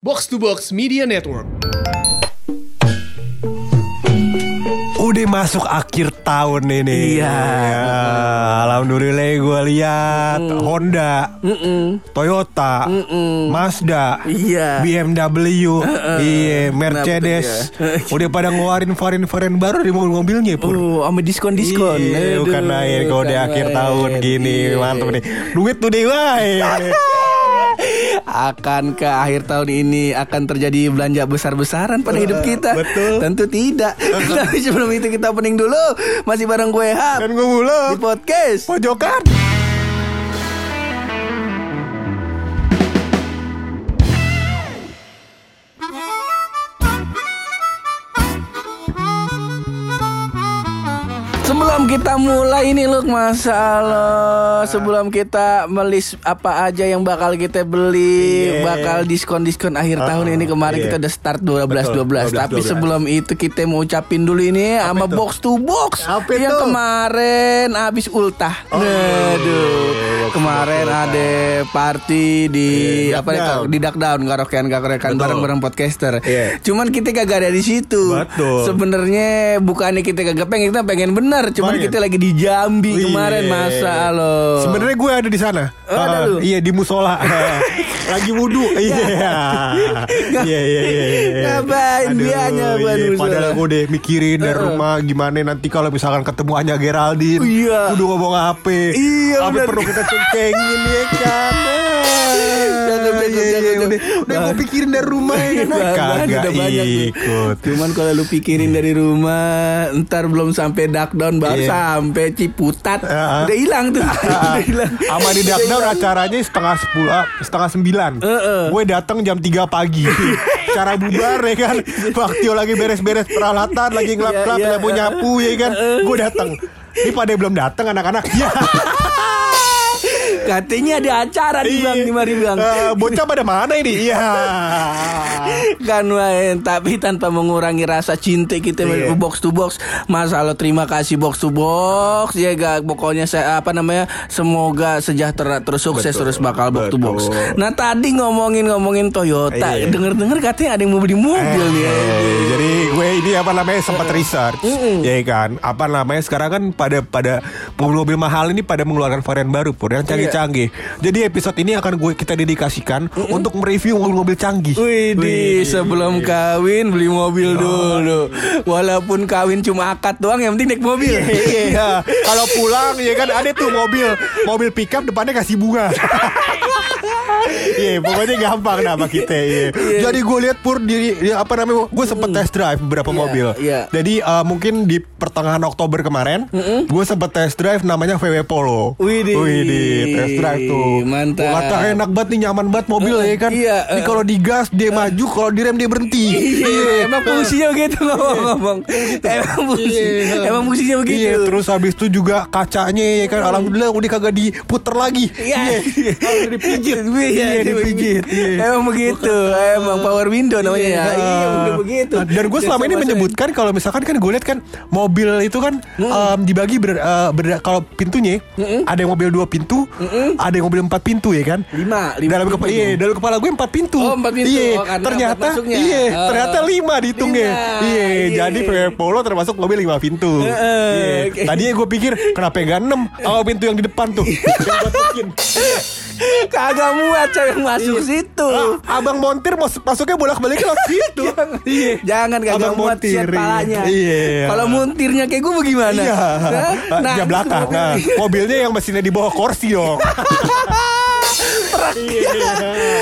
Box to Box Media Network. Udah masuk akhir tahun ini. Iya. Ya, Alhamdulillah gue lihat Honda, Toyota, Mazda, Iya. BMW, iya, Mercedes. Tuh Udah pada ngeluarin varian-varian baru di mobil-mobilnya, Pur. Oh, sama diskon-diskon. Iya, bukan main kalau di bukan akhir tahun gini Iya. mantep nih. Duit tuh deh, wah. Akankah akhir tahun ini akan terjadi belanja besar-besaran pada hidup kita? betul. Tentu tidak. Tapi sebelum itu kita opening dulu. Masih bareng gue Hap Dan gue mulu di podcast. pojokan. Sebelum kita mulai ini loh masalah sebelum kita melis apa aja yang bakal kita beli, Iya. bakal diskon-diskon akhir tahun ini kemarin iya. kita udah start 12 Betul, 12. 12, Tapi 12. sebelum itu kita mau ucapin dulu ini sama itu? box to box Apa yang itu? kemarin habis ultah. Oh, Aduh. Kemarin ada party di Iya, apa ya, Duckdown. di Duckdown karaokean karaokean Betul. bareng-bareng podcaster. Iya. Cuman kita kagak ada di situ. Betul. Sebenarnya bukannya kita kagak pengen, kita pengen bener. Cuman Pengen. kita lagi di Jambi Iya. kemarin masa lo. Sebenarnya gue ada di sana. Oh, ada Ah, lu? Iya di musola. Lagi wudhu. Iya. Iya iya iya. iya. Ngapain Aduh, dianya, Bang, iya. Padahal gue udah mikirin dari rumah gimana nanti kalau misalkan ketemu Anya Geraldine. Iya. Udah ngomong apa? Iya, benar. perlu kita cengkengin ya kan? Cakep, Iya, iya. Udah, udah gue pikirin dari rumah ya kan? Bahan Kagak udah banyak tuh. ikut. Cuman kalau lu pikirin dari rumah, ntar belum sampai Duckdown baru Iya. sampai Ciputat, Ah. udah hilang tuh. udah hilang. Sama di Duckdown acaranya setengah sepuluh, ah, setengah sembilan. Gue datang jam 3 pagi. Cara bubar ya kan. Waktio lagi beres-beres peralatan, lagi ngelap-ngelap, Iya, iya. nyapu-nyapu ya kan. Gue datang. Ini pada belum datang anak-anak. Ya. Katanya ada acara di Bang, di mari Bang. Eh, bocah pada mana ini? Iya. kan main tapi tanpa mengurangi rasa cinta kita Iya. box to box masalah terima kasih box to box ya gak pokoknya saya apa namanya semoga sejahtera terus sukses Betul, terus bakal box to box nah tadi ngomongin ngomongin Toyota Iya. denger denger katanya ada yang mau beli mobil nih ya. Eh, jadi gue ini apa namanya sempat research, ya kan? Apa namanya sekarang kan pada pada mobil-mobil mahal ini pada mengeluarkan varian baru pur yang canggih-canggih. Jadi episode ini akan gue kita dedikasikan untuk mereview mobil-mobil canggih. Wih, di sebelum kawin beli mobil dulu. Walaupun kawin cuma akad doang, yang penting naik mobil. Iya, kalau pulang ya kan ada tuh mobil mobil pickup depannya kasih bunga. Iya, pokoknya gampang nama kita. Iya. Jadi gue lihat pur di, di apa namanya, gue sempet test drive beberapa Iya, mobil. iya. Jadi eh, mungkin di pertengahan Oktober kemarin, gue sempet test drive namanya VW Polo. Widih. Widih, test drive tuh. Mantap. Gua kata enak banget nih, nyaman banget mobil ya kan. Iya, Ini eh. kalau digas dia maju, kalau direm dia berhenti. Iya, emang fungsinya begitu ngomong-ngomong. Emang fungsi, Iya. emang fungsinya begitu. Iya, terus habis itu juga kacanya ya kan alhamdulillah udah kagak diputer lagi. Iya, Udah dipijit. Iya, Iya, dipijit. Iya. Emang begitu, emang power window namanya ya. Iya, udah begitu. Nah, Dan gue selama ini menyebutkan kalau misalkan kan gue lihat kan mobil itu kan em, dibagi ber, eh, ber- kalau pintunya ada yang mobil dua pintu, ada yang mobil empat pintu ya kan. Lima, lima dalam kepala iya, dalam kepala gue empat pintu. Oh, empat pintu. Iya, Oh, ternyata iya, Oh. ternyata lima dihitungnya. Lima. Iya, Iya. jadi Polo termasuk mobil lima pintu. Iya. Tadinya gue pikir kenapa enggak enam? Oh, pintu yang di depan tuh. yang buat. Kagak muat cewek masuk Iya. situ. Ah, abang montir mas- masuknya bolak-balik ke situ. Iya. Jangan kagak Abang muat montir, palanya. iya. Kalau muntirnya kayak gue bagaimana? Iya. Hah? Nah, belakang. Nah, mobilnya yang mesinnya di bawah kursi dong. Iya.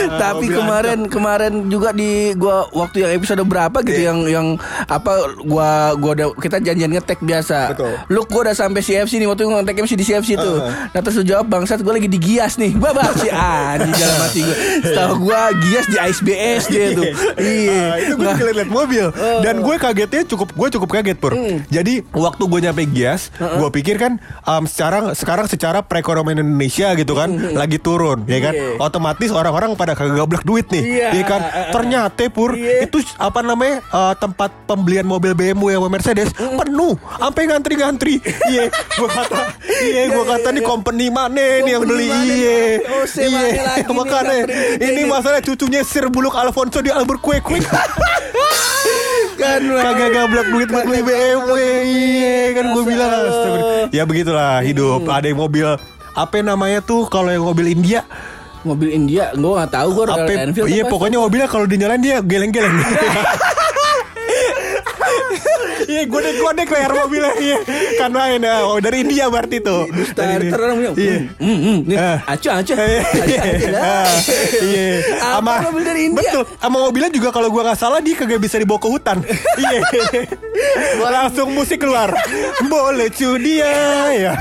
Tapi Mobil kemarin kemarin juga di gua waktu yang episode berapa gitu Iya. yang yang apa gua gua udah kita janjian ngetek biasa. Betul. Lu gua udah sampai CFC nih waktu ngetek masih di CFC tuh. Nah terus lu jawab bangsat gua lagi di Gias nih. Gua bahas si anjing dalam hati gua. Setahu gua Gias di ASBS dia tuh. Iya. Ah, itu gue Nah, liat mobil dan gue kagetnya cukup gue cukup kaget pur. Hmm. Jadi waktu gue nyampe Gias, gue pikir kan um, sekarang sekarang secara perekonomian Indonesia gitu kan lagi turun, ya kan. Iya. otomatis orang-orang pada kagak gablek duit nih. Iya. Iya kan? Ternyata pur Iya. itu apa namanya eh, tempat pembelian mobil BMW sama Mercedes penuh sampai ngantri-ngantri. Iya, gua kata iya gua kata nih company mana nih yang beli iya. Oh, nih makanya ini masalah cucunya Sir Buluk Alfonso di Albert Quick Quick. Kan Kagak gablek duit buat beli BMW Iya kan gue bilang. Ya begitulah hidup Ada yang mobil Apa namanya tuh Kalau yang mobil India mobil India gue nggak tahu gue Royal Enfield Iya pokoknya mobilnya kalau dinyalain dia geleng-geleng Iya godek-godek layar mobilnya Iya. Kan main ya. Oh dari India berarti tuh. Dari- ntar orang bilang, Iya. Hmm, hmm, nih, Ah. acu acu, acu dah. ah, Iya. Mobil dari India? Betul. Sama mobilnya juga kalau gua nggak salah Dia kagak bisa dibawa ke hutan. Iya. Langsung musik keluar. Boleh cudi ya Ya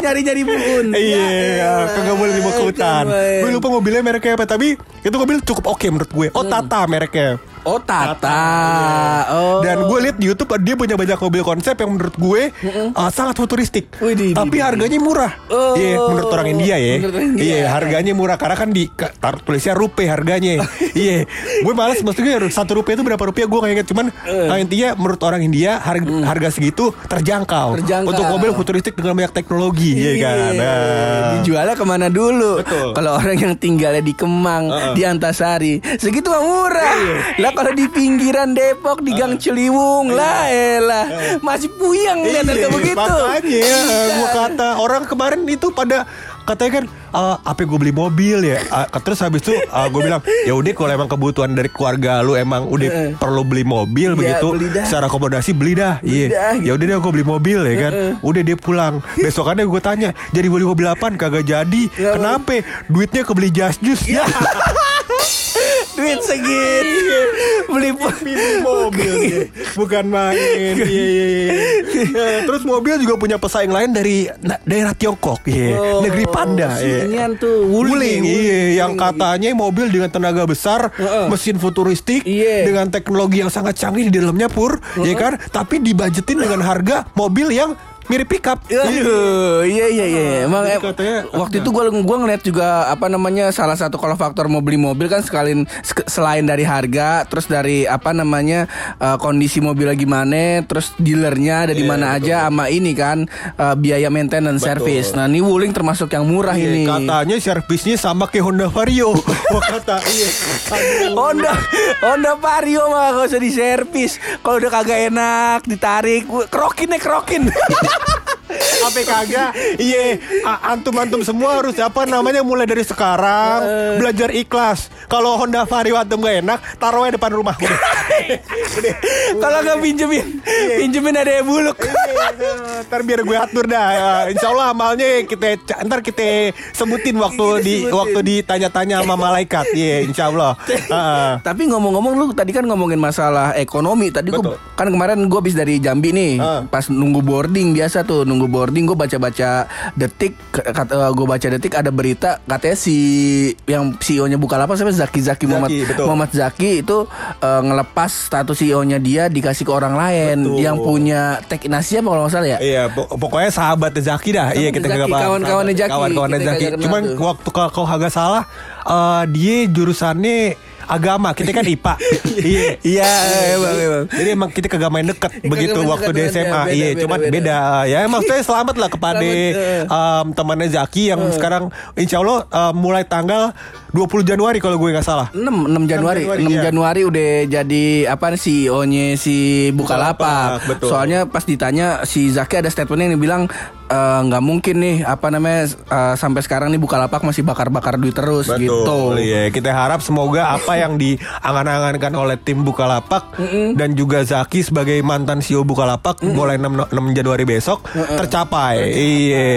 Nyari nyari bun. Iya, kagak boleh dibawa ke hutan. Gue lupa mobilnya mereknya apa, tapi itu mobil cukup oke menurut gue. Oh, Tata mereknya. Oh Tata. Oh. Dan gue liat di YouTube dia punya banyak mobil konsep yang menurut gue uh, sangat futuristik. Widih, Tapi widih. harganya murah. Oh. Iya, menurut orang India ya. Iya, harganya murah karena kan di taruh tulisnya rupiah harganya. Iya, gue malas maksudnya satu rupiah itu berapa rupiah gue nggak inget cuman uh, intinya menurut orang India harga, harga segitu terjangkau. Terjangkau. Untuk mobil futuristik dengan banyak teknologi, ya kan. Iya. Nah. Dijualnya ke mana dulu? Kalau orang yang tinggalnya di Kemang, Uh-uh. di Antasari, segitu mah murah. Lah kalau di pinggiran Depok, di Gang Ciliwung, lah elah, masih puyeng lihat harga begitu. Iya, Makanya Iya. gue kata orang kemarin itu pada katanya kan eh, apa gue beli mobil ya? Ah, terus habis itu gue bilang ya udah kalau emang kebutuhan dari keluarga lu emang udah Eh. perlu beli mobil Iya, begitu beli dah. secara akomodasi beli dah. Iya. ya udah deh gue beli mobil ya kan. Udah dia pulang. Besokannya gue tanya jadi beli mobil apaan? Kagak jadi. Ya, kenapa? Duitnya kebeli jas jus. Ya. Duit segitu, beli mobil bukan main iya, iya, iya. Ya, terus mobil juga punya pesaing lain dari daerah Tiongkok iya. Oh, negeri panda iya. tuh, wuling, iya, yang katanya mobil dengan tenaga besar, mesin futuristik, Iya. dengan teknologi yang sangat canggih di dalamnya pur, ya kan? Tapi dibajetin dengan harga mobil yang mirip pickup. Aduh, iya iya iya. Emang Jadi katanya- waktu itu gua gua ngeliat juga apa namanya salah satu kalau faktor mau beli mobil kan sekalian sek- selain dari harga, terus dari apa namanya eh, kondisi mobilnya gimana, terus dealernya ada di Iya, mana aja sama ini kan eh, biaya maintenance service. Nah, ini Wuling termasuk yang murah Iya, ini. Katanya servisnya sama kayak Honda Vario. Gua kata, iya. Honda Honda Vario mah gak usah diservis. Kalau udah kagak enak ditarik, kerokin deh kerokin. apa kagak? Iya a- antum-antum semua harus apa namanya mulai dari sekarang belajar ikhlas. Kalau Honda Vario antum gak enak taruhnya depan rumah Kalau nggak pinjemin, pinjemin ada yang buluk. Iya, ntar biar gue atur dah Ya, Insya Allah amalnya kita ntar kita sebutin waktu Kita di sebutin. waktu ditanya-tanya sama malaikat Iya Insya Allah Heeh. Tapi ngomong-ngomong lu tadi kan ngomongin masalah ekonomi. Tadi kan kemarin gue habis dari Jambi nih. Pas nunggu boarding biasa tuh nunggu boarding gue baca-baca detik kata gue baca detik ada berita katanya si yang CEO-nya Bukalapak siapa Zaki Zaki Muhammad betul. Muhammad Zaki itu eh, ngelepas status CEO-nya dia dikasih ke orang lain Betul. yang punya Tech Inasia apa kalau nggak salah ya. Iya, pok- pokoknya sahabatnya Zaki dah. Iya, kita nggak paham. kawan-kawannya Zaki. Kawan-kawannya Kita Zaki. Cuman waktu kalau kau agak salah, eh, dia jurusannya agama. Kita kan IPA. iya. Iya, emang emang. Jadi emang kita kagak main deket begitu waktu di SMA. iya, cuman beda. beda. Ya saya selamat lah kepada em, temannya Zaki yang sekarang insya Allah em, mulai tanggal 20 Januari kalau gue nggak salah. 6, 6 Januari 6 Januari, Januari, iya. udah jadi apa CEO-nya si Bukalapak. Bukalapak, betul. Soalnya pas ditanya si Zaki ada statementnya yang bilang "Eh, nggak mungkin nih apa namanya eh, sampai sekarang nih Bukalapak masih bakar-bakar duit terus gitu. Iya, kita harap semoga apa yang diangan-angankan oleh tim Bukalapak dan juga Zaki sebagai mantan CEO Bukalapak mulai 6, 6 Januari besok tercapai. Iya.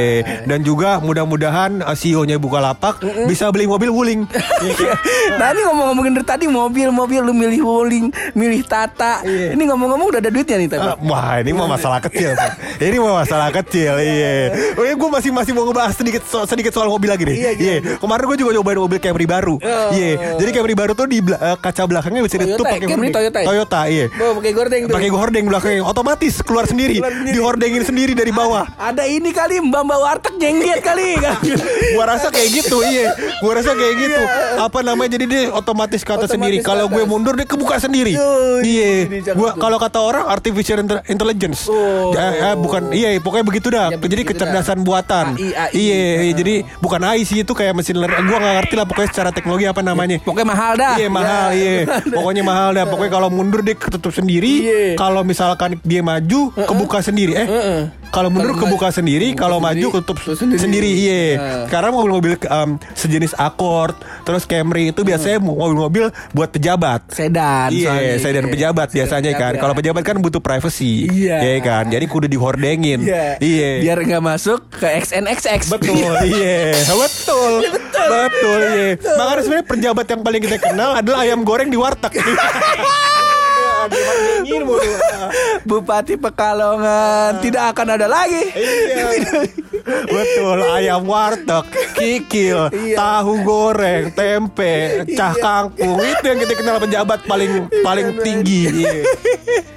Dan juga mudah-mudahan uh, CEO-nya Bukalapak bisa beli mobil Wuling. ini ngomong-ngomongin dari tadi mobil-mobil lu milih Wuling, milih Tata. Iya. Ini ngomong-ngomong udah ada duitnya nih tapi. Ah, Wah, ini mah masalah kecil. Pak. Ini mah masalah kecil. Iya. Iya. Oh, gue masih masih mau ngebahas sedikit so- sedikit soal mobil lagi nih. Iya, Iya. gimana? Kemarin gue juga nyobain mobil Camry baru. Oh. Iya. Jadi Camry baru tuh di eh, kaca belakangnya bisa ditutup ya? pakai Camry. Toyota ya? Toyota, iya. Bawa pakai gordeng tuh. Pakai hordeng belakangnya otomatis keluar sendiri, sendiri. dihordengin sendiri dari bawah. Ada ini kali mbak mbak warteg jengget kali gua rasa kayak gitu iya gua rasa kayak gitu apa namanya jadi dia otomatis ke atas Otomatis sendiri kalau gue mundur dia kebuka sendiri Yo, iya gua kalau kata orang artificial intelligence Oh. Ya, ya, bukan iya pokoknya begitu dah jadi begitu kecerdasan dah. buatan AI. iya iya, jadi bukan AI sih itu kayak mesin learning gua nggak ngerti lah pokoknya secara teknologi apa namanya Pokoknya mahal dah. Iya mahal Ya. iya Pokoknya mahal dah Pokoknya kalau mundur dia ketutup sendiri Iya. Kalau misalkan dia maju Kebuka sendiri Eh. Kalau mundur kebuka sendiri Kalau maju ketutup tutup sendiri. sendiri, Iya. Sekarang mobil-mobil um, sejenis Accord Terus Camry itu biasanya mobil-mobil Buat pejabat Sedan. Iya, soalnya. saya dan Iya. pejabat Sedan biasanya kan. pejabat. Kalau pejabat kan butuh privacy, Iya. Iya kan. Jadi kudu dihordengin. Iya. Iya. Biar nggak masuk ke XNXX. Betul, iya, betul, betul, iya. Makanya sebenarnya pejabat yang paling kita kenal adalah ayam goreng di warteg. Mulu. Bupati Pekalongan. Tidak akan ada lagi. Iya. Betul, ayam warteg, kikil, Iya. tahu goreng, tempe, cah kangkung. Itu yang kita kenal pejabat paling paling tinggi. Iya.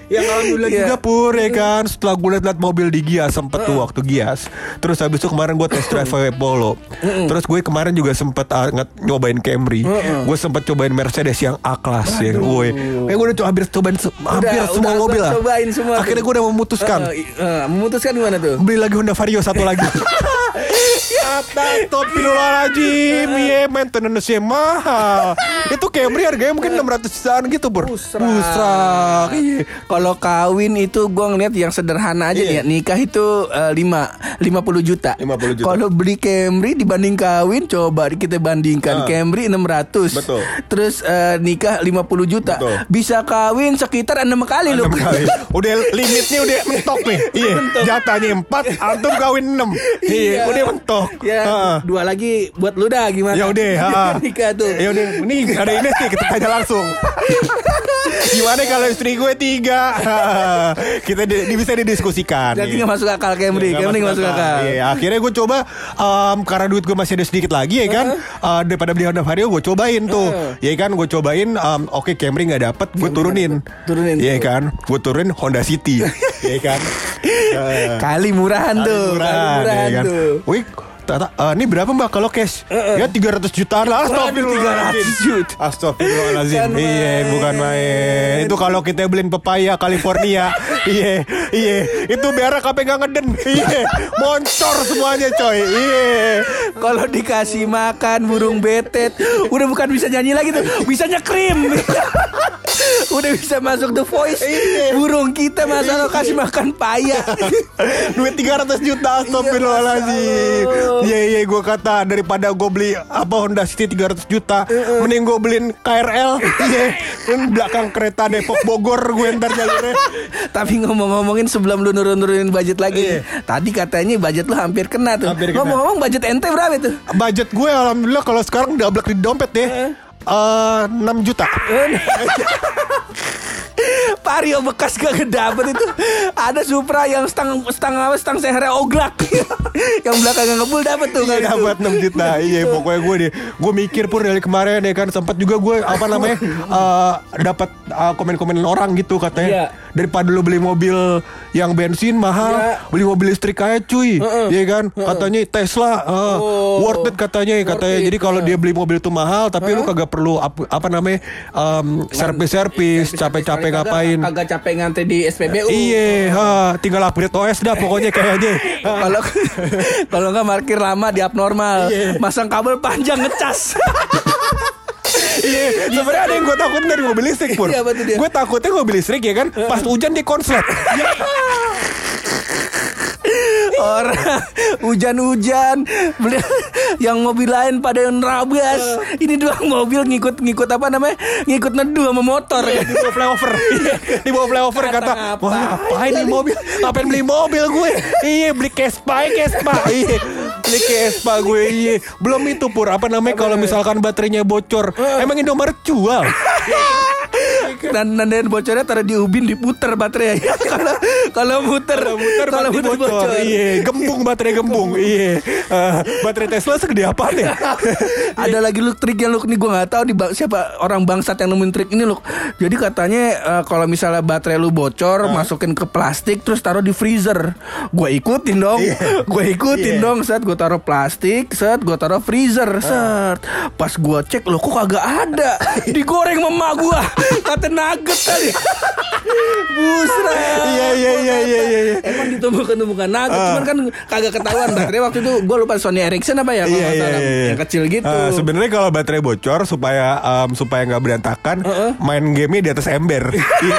Yang alhamdulillah Iya. juga pur ya kan? Setelah gue liat-liat mobil di Gias Sempet tuh waktu Gias. Terus habis itu kemarin gue test drive VW Polo. Terus gue kemarin juga sempet uh, nyobain Camry. Gue sempet cobain Mercedes yang A-Class ya Gue Eh gue udah hampir cobain se- Hampir Udah, semua udah, mobil lah cobain semua. Akhirnya gue udah memutuskan Eh, eh, memutuskan gimana tuh? Beli lagi Honda Vario satu lagi Astagfirullahaladzim Iya maintenance-nya mahal Itu Camry harganya mungkin 600 jutaan gitu bro Busrak. Busrak Iya Kalau kawin itu gue ngeliat yang sederhana aja Iya. nih. Nikah itu eh, lima 50 juta. 50 juta. Kalau beli Camry dibanding kawin coba kita bandingkan Ah. Camry 600. Betul. Terus eh, nikah 50 juta. Betul. Bisa kawin sekitar enam kali loh. enam kali Udah limitnya udah mentok nih Iya Jatahnya 4 Antum kawin 6 Iya Udah mentok Ya, dua lagi buat lu dah gimana? Ya udah nikah tuh. Ya udah Nih ada ini sih Kita tanya langsung Gimana kalau istri gue tiga Kita di, di- bisa didiskusikan Jadi Iya. nggak masuk akal Camry, Camry nggak masuk akal. Iya, akhirnya gue coba em, karena duit gue masih ada sedikit lagi ya kan. eh, daripada beli Honda Vario gue cobain tuh. Ya kan gue cobain em, oke Camry nggak dapet gue turunin. Turunin Iya tuh. kan. Gue turunin Honda City. Iya kan. Eh, Kali murahan tuh, murah, kali murahan ya kan. tuh. Wih, Tata, eh, ini berapa mbak kalau cash? Ya 300 jutaan lah Astagfirullahaladzim 300 juta. Astagfirullahaladzim. Iya bukan main. Itu kalau kita beliin pepaya California. Iya Iya. Itu berak apa nggak ngeden. Iya Moncor semuanya coy. Iya. Kalau dikasih makan burung betet, udah bukan bisa nyanyi lagi tuh, bisa nyekrim. udah bisa masuk The Voice. Burung kita masalah kasih makan paya. Duit 300 juta Astagfirullahaladzim Iya iya gue kata Daripada gue beli Apa Honda City 300 juta Mending gue beliin KRL Iya Kan belakang kereta Depok Bogor Gue ntar jalurnya. Tapi ngomong-ngomongin sebelum lu nurun-nurunin budget lagi, Iya. tadi katanya budget lu hampir kena tuh. Ngomong-ngomong budget ente berapa itu? Budget gue Alhamdulillah Kalau sekarang double di dompet deh. Eh 6 juta Vario bekas gak kedapet itu. Ada Supra yang stang stang apa stang sehernya oglak. Yang belakangnya ngebul dapet tuh kali Iya itu. dapat 6 juta. Iya pokoknya gue deh. Gue mikir pun dari kemarin ya kan Sempat juga gue Apa namanya eh, Dapat eh, komen-komen orang gitu Iya. katanya Daripada lu beli mobil Yang bensin mahal Iya. Beli mobil listrik aja cuy. Iya kan? Katanya Tesla eh, Oh. Worth it katanya Katanya. it, Jadi kalau dia beli mobil itu mahal Tapi lu kagak perlu ap- Apa namanya em, Servis-servis Capek-capek Kagak- ngapain. Kagak capek ngantri di SPBU Iya ha, Tinggal upgrade OS dah Pokoknya kayaknya. Kalau kalau nggak parkir lama di abnormal, Iya. masang kabel panjang ngecas. Iya, sebenarnya ada yang gue takutin dari mobil listrik pur. Iya? Gue takutnya mobil listrik ya kan, pas hujan dia konslet. Orang hujan-hujan beli yang mobil lain pada yang nerabas. Ini doang mobil ngikut-ngikut apa namanya? Ngikut nedu sama motor. di bawah flyover, Iya, di bawah flyover Kata wah ngapain nih mobil, ngapain beli mobil gue? Iya beli Vespa, Vespa, iya beli Vespa gue, iya. Belum itu pur, apa namanya kalau misalkan baterainya bocor, emang Indomaret jual? Dan nandain bocornya taruh di ubin diputer baterai. Kalau Kalau muter, Kalau muter mati muter bocor. Iya, gembung baterai gembung. Iya. Eh, baterai Tesla segede apa ya? Ada lagi lu trik yang lu nih gue nggak tahu di siapa orang bangsat yang nemuin trik ini lu. Jadi katanya eh, kalau misalnya baterai lu bocor, masukin ke plastik terus taruh di freezer. Gue ikutin dong. Gue ikutin Iya. dong. Set gue taruh plastik, set gue taruh freezer, set. Pas gue cek lo kok kagak ada. Digoreng mama gue. Kata nugget tadi. Busra. Iya, iya, iya, iya, iya, iya. Emang ditemukan temukan nugget, cuman kan kagak ketahuan baterai waktu itu gue lupa Sony Ericsson apa ya kalau iya salah. iya. yang kecil gitu. Eh, Sebenarnya kalau baterai bocor supaya em, supaya nggak berantakan, main gamenya di atas ember. Iya.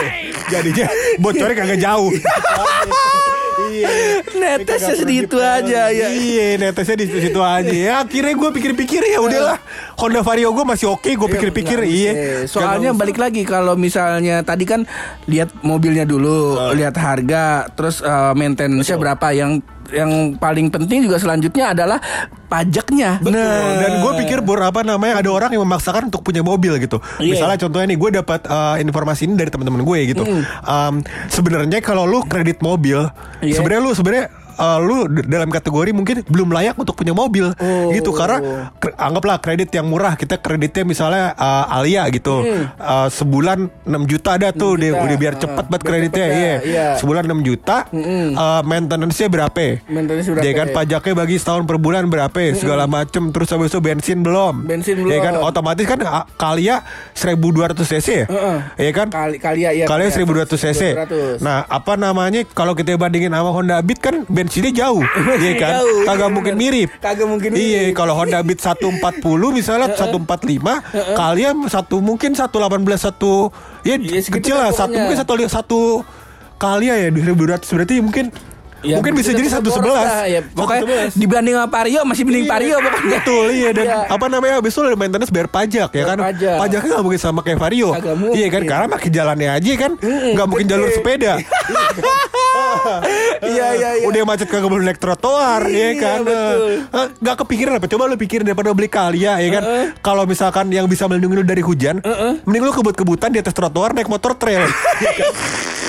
Jadinya bocornya kagak jauh. Iya. Netesnya segitu aja ya. Iya, netesnya di situ aja. Ya akhirnya gue pikir-pikir ya udahlah. Honda Vario gue masih oke, gue pikir-pikir iya. Eh, Soalnya balik lagi kalau misalnya tadi kan lihat mobilnya dulu, lihat harga, terus eh, maintenance-nya berapa yang yang paling penting juga selanjutnya adalah pajaknya. Betul. Dan gue pikir Bor apa namanya ada orang yang memaksakan untuk punya mobil gitu. Iya. Misalnya contohnya nih gue dapat uh, informasi ini dari teman-teman gue gitu. Um, sebenarnya kalau lu kredit mobil, Iya. Sebenarnya lu sebenarnya uh, lu dalam kategori mungkin belum layak untuk punya mobil. Oh. gitu karena kre- anggaplah kredit yang murah. Kita kreditnya misalnya uh, Alia gitu. Uh, sebulan 6 juta ada tuh. 6 dia udah biar Ah, cepet banget biar kreditnya. cepet dah, iya. iya. sebulan 6 juta uh, maintenance-nya berapa? Maintenance-nya berapa? ya kan pajaknya bagi setahun per bulan berapa? Segala macem. Terus habis itu bensin belum. Bensin ya belum. kan otomatis kan ah, Kalia 1200 cc ya? Heeh. ya kan? Kali kali ya, Kalia 1200 cc. 1200. Nah, apa namanya? Kalau kita bandingin sama Honda Beat kan bensinnya jauh, iya kan? Jauh, Kagak iya mungkin bener. mirip. Kagak mungkin Iya, kalau Honda Beat 140 misalnya 145, kalian satu mungkin 118 satu ya Iya, segitu kecil lah satu mungkin satu satu kali ya 1200 berarti mungkin Ya, mungkin bisa jadi satu 111. boros lah, ya. Pokoknya dibanding sama Vario masih mending Vario pokoknya. Betul iya dan Iya. apa namanya habis itu ada maintenance bayar pajak ya Bayar kan pajak. pajaknya nggak mungkin sama kayak Vario iya kan karena makin jalannya aja kan nggak mungkin jalur sepeda Iya iya iya. udah macet kagak boleh naik trotoar ya Iya, kan. Eh, nggak kepikiran apa coba lu pikirin daripada beli kalia ya kan kalau misalkan yang bisa melindungi lu dari hujan mending lu kebut-kebutan di atas trotoar naik motor trail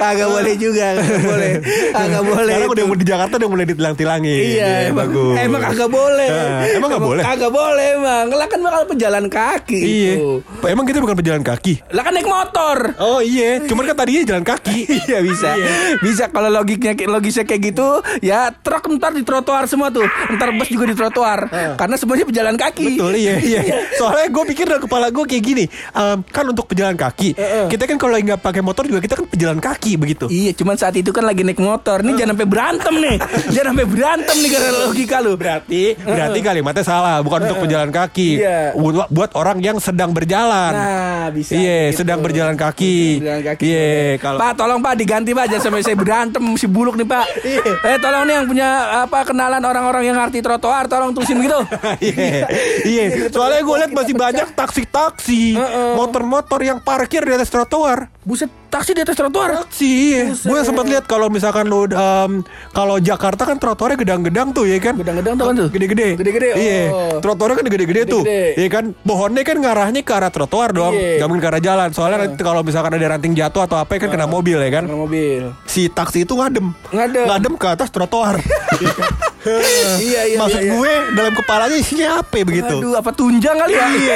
Kagak boleh juga, kagak boleh. Kagak boleh. sekarang udah di Jakarta udah mulai ditilang-tilangin Iya, emang, bagus emang kagak boleh. Eh, emang nggak boleh? Kagak boleh emang. Lah kan bakal pejalan kaki. iya itu. emang kita bukan pejalan kaki Lah kan naik motor. Oh iya, cuman kan tadinya jalan kaki. Iya bisa, bisa kalau logiknya logisnya kayak gitu, ya truk ntar di trotoar semua tuh, ntar bus juga di trotoar, karena semuanya pejalan kaki. Betul iya iya. Soalnya gue pikir dalam kepala gue kayak gini, em, kan untuk pejalan kaki, kita kan kalau nggak pakai motor juga kita kan pejalan kaki begitu. Iya, cuman saat itu kan lagi naik motor. Nih jangan sampai berantem nih. jangan sampai berantem nih karena logika lu. Berarti berarti kalimatnya salah, bukan untuk pejalan kaki. Iya. Buat, buat orang yang sedang berjalan. Nah, bisa. Iya, gitu. sedang berjalan kaki. Berjalan kaki. Iya, kalau Pak, tolong Pak diganti Pak jangan sampai saya berantem si buluk nih Pak. Iya. Eh, tolong nih yang punya apa kenalan orang-orang yang ngerti trotoar, tolong tulisin gitu. Iya, iya. Soalnya gue lihat masih banyak taksi-taksi, motor-motor yang parkir di atas trotoar. Buset, taksi di atas trotoar. Taksi, gue sempat lihat kalau misalkan lu em, kalau Jakarta kan trotoarnya gedang-gedang tuh ya kan. Gedang-gedang tuh kan tuh? Gede-gede. Gede-gede, Iya. oh. Trotoarnya kan gede-gede tuh. Iya kan. Pohonnya kan ngarahnya ke arah trotoar dong. Iya. Gak mungkin ke arah jalan. Soalnya nanti kalau misalkan ada ranting jatuh atau apa kan kena mobil ya kan. Karena mobil. Si taksi itu ngadem. Ngadem. Ngadem ke atas trotoar. Iya, iya, Maksud iya, iya. gue dalam kepalanya isinya apa ya begitu? Aduh, apa tunjang kali ya? Iya,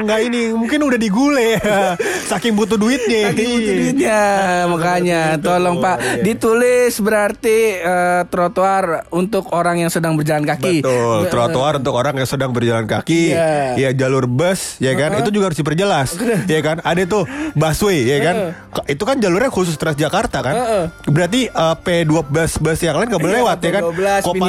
nggak ini mungkin udah digule saking butuh duitnya. Lagi butuh Iya. duitnya makanya tolong Pak Iya. ditulis berarti eh, trotoar untuk orang yang sedang berjalan kaki. Betul, Be- trotoar untuk orang yang sedang berjalan kaki. Iya. Ya jalur bus, ya kan? Itu juga harus diperjelas. ya kan? Ada tuh busway, ya kan? K- Itu kan jalurnya khusus Transjakarta kan? Heeh. Berarti eh, P2 bus yang lain nggak boleh Iya, lewat ya kan?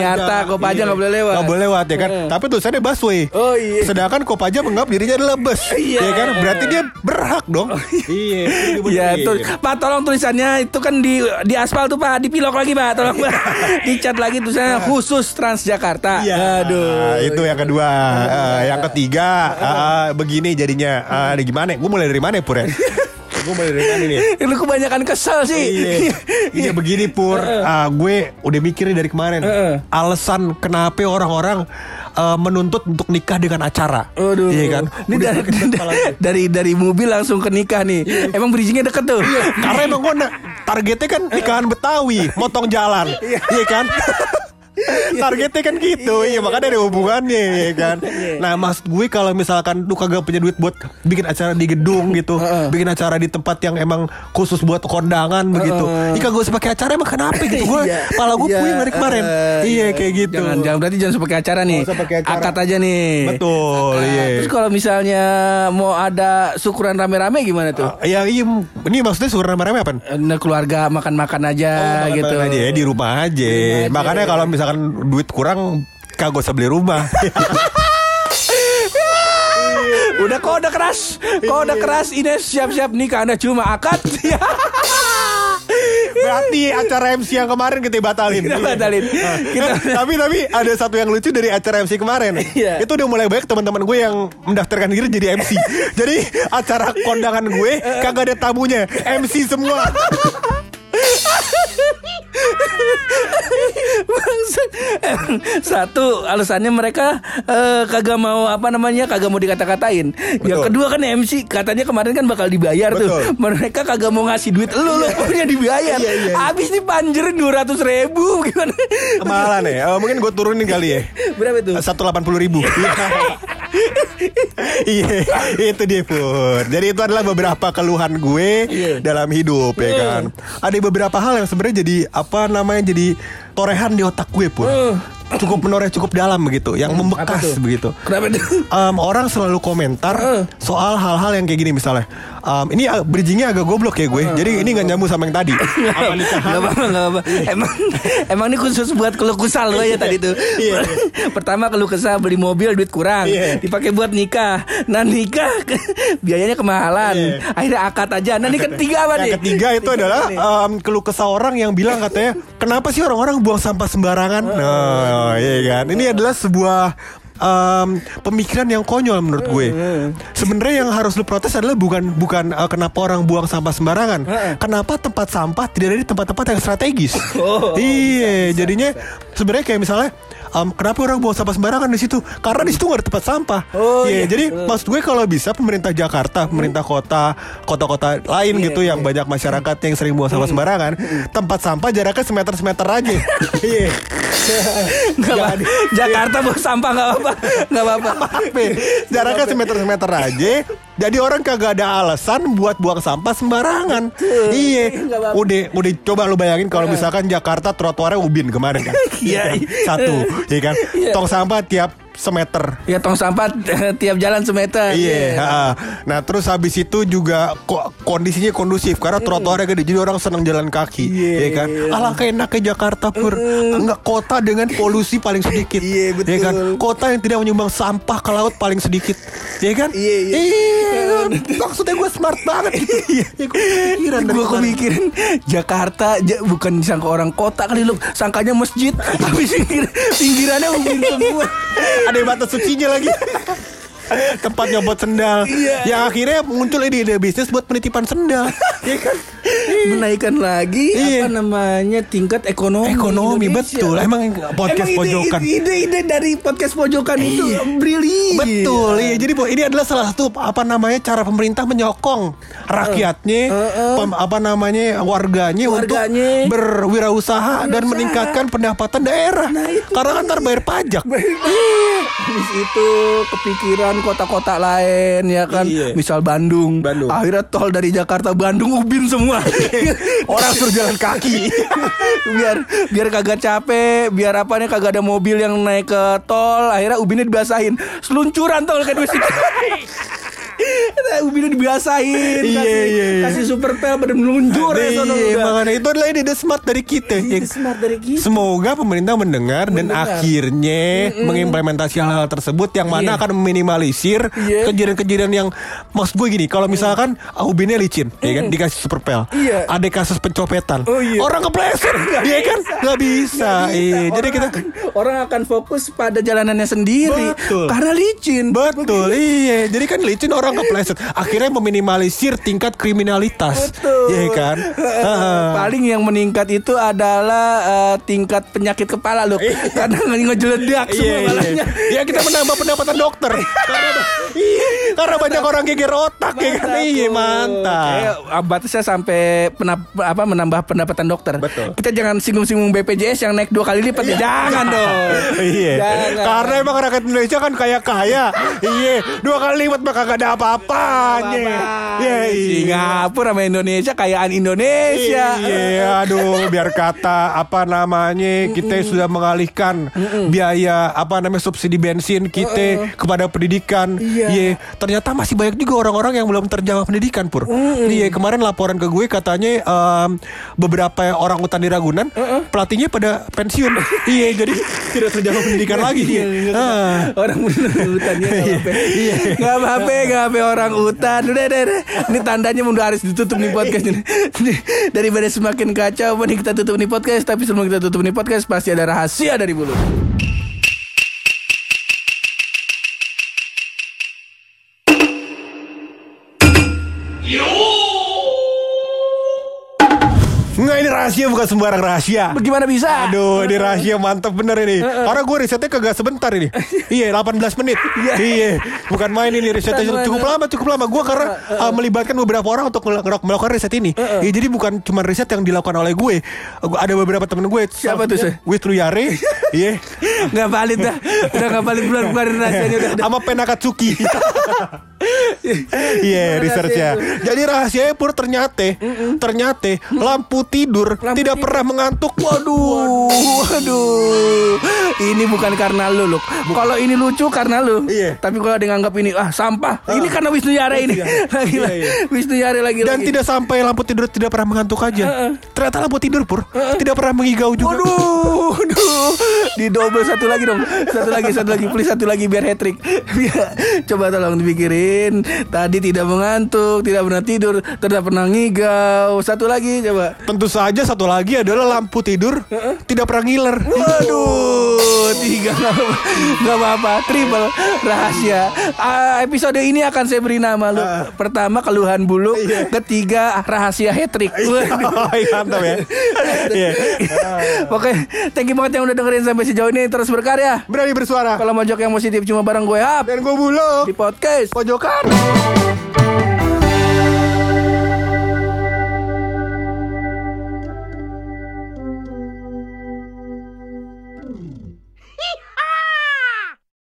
P12, Biniata, Kopaja nggak boleh lewat. Nggak boleh lewat ya kan? Tapi tulisannya busway. Oh, iya. Sedangkan Kopaja menganggap dirinya adalah bus. Iya. Ya kan? Berarti dia berhak dong. iya. Ya, tuh, Pak tolong tulisannya itu kan di di aspal tuh Pak, dipilok lagi Pak, tolong Pak. Dicat lagi tulisannya khusus Transjakarta. Iya. Aduh. Itu yang kedua. Ah, yang ketiga, ah, begini jadinya. Ada gimana? Gue mulai dari mana, Pur ya? Gue mana nih? Lu kebanyakan kesel sih. Iya, iya begini Pur. Ah, gue udah mikirin dari kemarin. Heeh. Alasan kenapa orang-orang eh, menuntut untuk nikah dengan acara. Aduh. Iya kan? Ini Udah dari, dari dari mobil langsung ke nikah nih. Emang bridgingnya deket tuh. Karena emang gue targetnya kan nikahan Betawi, motong jalan, iya kan? Targetnya kan gitu, iya makanya ada hubungannya, ya kan. Nah maksud gue kalau misalkan lu kagak punya duit buat bikin acara di gedung gitu, bikin acara di tempat yang emang khusus buat kondangan begitu, iya kagak usah pakai acara emang kenapa gitu? Gue, Iya. pala gue Iya, puyeng dari kemarin, iya kayak gitu. Jangan, jangan berarti jangan usah pakai acara nih. Akad aja nih. Betul, iya. Terus kalau misalnya mau ada syukuran rame-rame gimana tuh? Ya iya, ini maksudnya suruh rame-rame apa? Eh, keluarga makan-makan aja Oh, gitu. makan aja ya di rumah aja. aja. Makanya kalau misalkan duit kurang kagak usah beli rumah. Udah kode keras, kode Iya. keras Ines siap-siap nikah Anda cuma akad. Berarti acara MC yang kemarin kita batalin. Kita batalin. Nah, Kita- tapi tapi ada satu yang lucu dari acara MC kemarin. Iya. Itu udah mulai banyak teman-teman gue yang mendaftarkan diri jadi MC. jadi acara kondangan gue kagak ada tamunya, MC semua. Satu alasannya mereka eh, kagak mau apa namanya kagak mau dikata-katain. Yang kedua kan MC katanya kemarin kan bakal dibayar tuh. Betul. Mereka kagak mau ngasih duit lu lu punya dibayar. Iya, iya, iya. Habis nih panjerin dua ratus ribu gimana? Kemahalan ya. Eh, mungkin gue turunin kali ya. Berapa delapan puluh ribu. Iya, itu dia pun. Jadi itu adalah beberapa keluhan gue Iya. dalam hidup ya kan. Ada beberapa hal yang sebenarnya jadi apa namanya jadi torehan di otak gue pun. Eh. Cukup menoreh cukup dalam begitu, yang Apa membekas begitu. Kenapa? Em, orang selalu komentar Eh. soal hal-hal yang kayak gini misalnya. Em, ini bridgingnya agak goblok ya gue. Jadi ini nggak nyambung sama yang tadi. Apa nikahan? Gak apa-apa, gak apa Emang emang ini khusus buat keluh kesal lo ya tadi tuh. Iya. Pertama keluh kesal beli mobil duit kurang, Iya. dipakai buat nikah. Nah nikah biayanya kemahalan. Iya. Akhirnya akad aja. Nah ini ketiga apa nih? Yang ketiga itu adalah em, keluh kesah orang yang bilang katanya kenapa sih orang-orang buang sampah sembarangan? Nah, iya kan. Ini adalah sebuah em, pemikiran yang konyol menurut gue. Sebenarnya yang harus lu protes adalah bukan bukan eh, kenapa orang buang sampah sembarangan. Kenapa tempat sampah tidak ada di tempat-tempat yang strategis? Oh, iya, jadinya sebenarnya kayak misalnya em, kenapa orang buang sampah sembarangan di situ? Karena di situ nggak ada tempat sampah. Oh, Iya, iya. jadi maksud gue kalau bisa pemerintah Jakarta, pemerintah kota, kota-kota lain Iya, gitu yang banyak masyarakat yang sering buang sampah sembarangan, tempat sampah jaraknya semeter semeter aja. Iya. Jakarta bawa sampah nggak apa-apa, nggak apa-apa. Apa? Jaraknya semeter semeter aja. Jadi orang kagak ada alasan buat buang sampah sembarangan. Iya. Udah udah coba lu bayangin kalau misalkan Jakarta trotoarnya ubin kemarin kan. Iya. Satu, iya kan? Iya. Tong sampah tiap semeter. Ya tong sampah tiap jalan semeter. Iya. ha. Nah terus habis itu juga ko- kondisinya kondusif karena trotoarnya gede jadi orang senang jalan kaki, Iya. ya kan? Alangkah enaknya Jakarta pur, enggak kota dengan polusi paling sedikit, Iya, betul. ya kan? Kota yang tidak menyumbang sampah ke laut paling sedikit, ya kan? Iya, iya. Iya, maksudnya gue smart banget gitu. Iya, ya, gue kepikiran dari Gue kepikiran Jakarta ja- bukan disangka orang kota kali lu Sangkanya masjid Habis pinggir, pinggirannya ubin semua ada batas sucinya lagi. Tempat nyobot sendal Iya. Yang akhirnya muncul ide-ide bisnis buat penitipan sendal Ya kan Menaikkan lagi Iya. Apa namanya Tingkat ekonomi Ekonomi Indonesia. betul Emang podcast Emang pojokan Ide-ide dari podcast pojokan itu Brilian Betul, iya. Jadi ini adalah salah satu apa namanya cara pemerintah menyokong rakyatnya, Eh, pem- apa namanya warganya, Warganya. untuk berwirausaha dan meningkatkan pendapatan daerah. Nah, itu Karena kan ntar bayar pajak. Habis itu kepikiran kota-kota lain ya kan Iya. Misal Bandung. Bandung. Akhirnya tol dari Jakarta Bandung ubin semua Orang suruh jalan kaki. biar biar kagak capek biar apa nih kagak ada mobil yang naik ke tol. Akhirnya ubinnya dibasahin. Seluncuran tol kayak duit Nah, ubinnya dibasahin Iya, kasih, iya, iya. kasih super pel pada meluncur ya Iya, udah. makanya itu adalah ide smart dari kita. Ide smart dari kita. Semoga pemerintah mendengar, dan Mendengar. akhirnya mengimplementasi hal-hal tersebut yang mana Iya. akan meminimalisir Iya. kejadian-kejadian yang maksud gue gini, kalau misalkan ah, ubinnya licin, ya kan dikasih super pel, Iya. ada kasus pencopetan, Oh, iya. orang kepleset, dia kan nggak bisa. Iya, jadi kita akan, orang akan fokus pada jalanannya sendiri Betul. karena licin. Betul, iya. Jadi kan licin orang kepleset mindset. Akhirnya meminimalisir tingkat kriminalitas. Betul. Iya kan? Paling yang meningkat itu adalah eh, tingkat penyakit kepala loh. Karena ngejeledak Iya, semua iya. kepalanya. Ya kita menambah pendapatan dokter. karena iya, karena banyak orang geger otak ya kan. Iya, mantap. Kayak ah, batasnya sampai penap- apa menambah pendapatan dokter. Betul. Kita jangan singgung-singgung BPJS yang naik dua kali lipat ya. Jangan dong. Iya. Karena emang rakyat Indonesia kan kaya kaya. Iya. Dua kali lipat mah kagak ada apa-apanya. Iya. iya. Singapura sama Indonesia kayaan Indonesia. Iya, aduh, biar kata apa namanya kita sudah mengalihkan biaya apa namanya subsidi bensin kita kepada pendidikan. Iya. ternyata masih banyak juga orang-orang yang belum terjawab pendidikan pur. Iya, kemarin laporan ke gue katanya em, beberapa orang hutan di Ragunan pelatihnya pada pensiun. iya, jadi tidak terjawab pendidikan lagi. Iya, iya. Ah. Orang nggak apa-apa. Iya. Nggak apa-apa, nggak apa orang hutan. Udah, udah, udah. Ini tandanya udah harus ditutup nih podcast ini. Daripada semakin kacau, mending kita tutup nih podcast. Tapi sebelum kita tutup nih podcast, pasti ada rahasia dari bulu. Nggak ini rahasia bukan sembarang rahasia. Bagaimana bisa? Aduh, ini rahasia mantap bener ini. Karena gue risetnya kagak sebentar ini. iya, 18 menit. iya, bukan main ini risetnya cukup lama, cukup lama. Gue karena uh, melibatkan beberapa orang untuk mel- melakukan riset ini. Iya, jadi bukan cuma riset yang dilakukan oleh gue. Ada beberapa temen gue. Siapa tuh, Sir? With Ruyare. Iya. Nggak valid dah. Udah nggak valid bulan keluarin rahasianya udah. Sama Penakatsuki. Iya, researchnya. Jadi rahasianya pur ternyata, ternyata lampu tidur Lampu tidak tidur. pernah mengantuk. Waduh, waduh. Ini bukan karena lu, Luk. Kalau ini lucu karena lu. Iya. Tapi kalau dianggap ini ah sampah, ini karena Wisnu Yara ini. lagi Iya, iya. Wisnu Yara lagi Dan lagi. tidak sampai lampu tidur tidak pernah mengantuk aja. Ternyata lampu tidur pur tidak pernah mengigau juga. Waduh, waduh. Di double satu lagi dong. Satu lagi, satu lagi. Please satu lagi biar hat trick. Biar- Coba tolong dipikirin. Tadi tidak mengantuk, tidak pernah tidur, tidak pernah ngigau. Satu lagi coba. Tentu saja satu lagi adalah lampu tidur tidak pernah ngiler. Waduh, tiga nggak apa- nggak apa-apa, triple rahasia. Ah, episode ini akan saya beri nama lu. Pertama keluhan bulu, ketiga rahasia hat trick. Waduh. Iya, Mantap ya. Iya. Oke, thank you banget yang udah dengerin sampai sejauh ini terus berkarya. Berani bersuara. Kalau mojok yang positif cuma bareng gue Hap Dan gue buluk. Di podcast. Pojokan.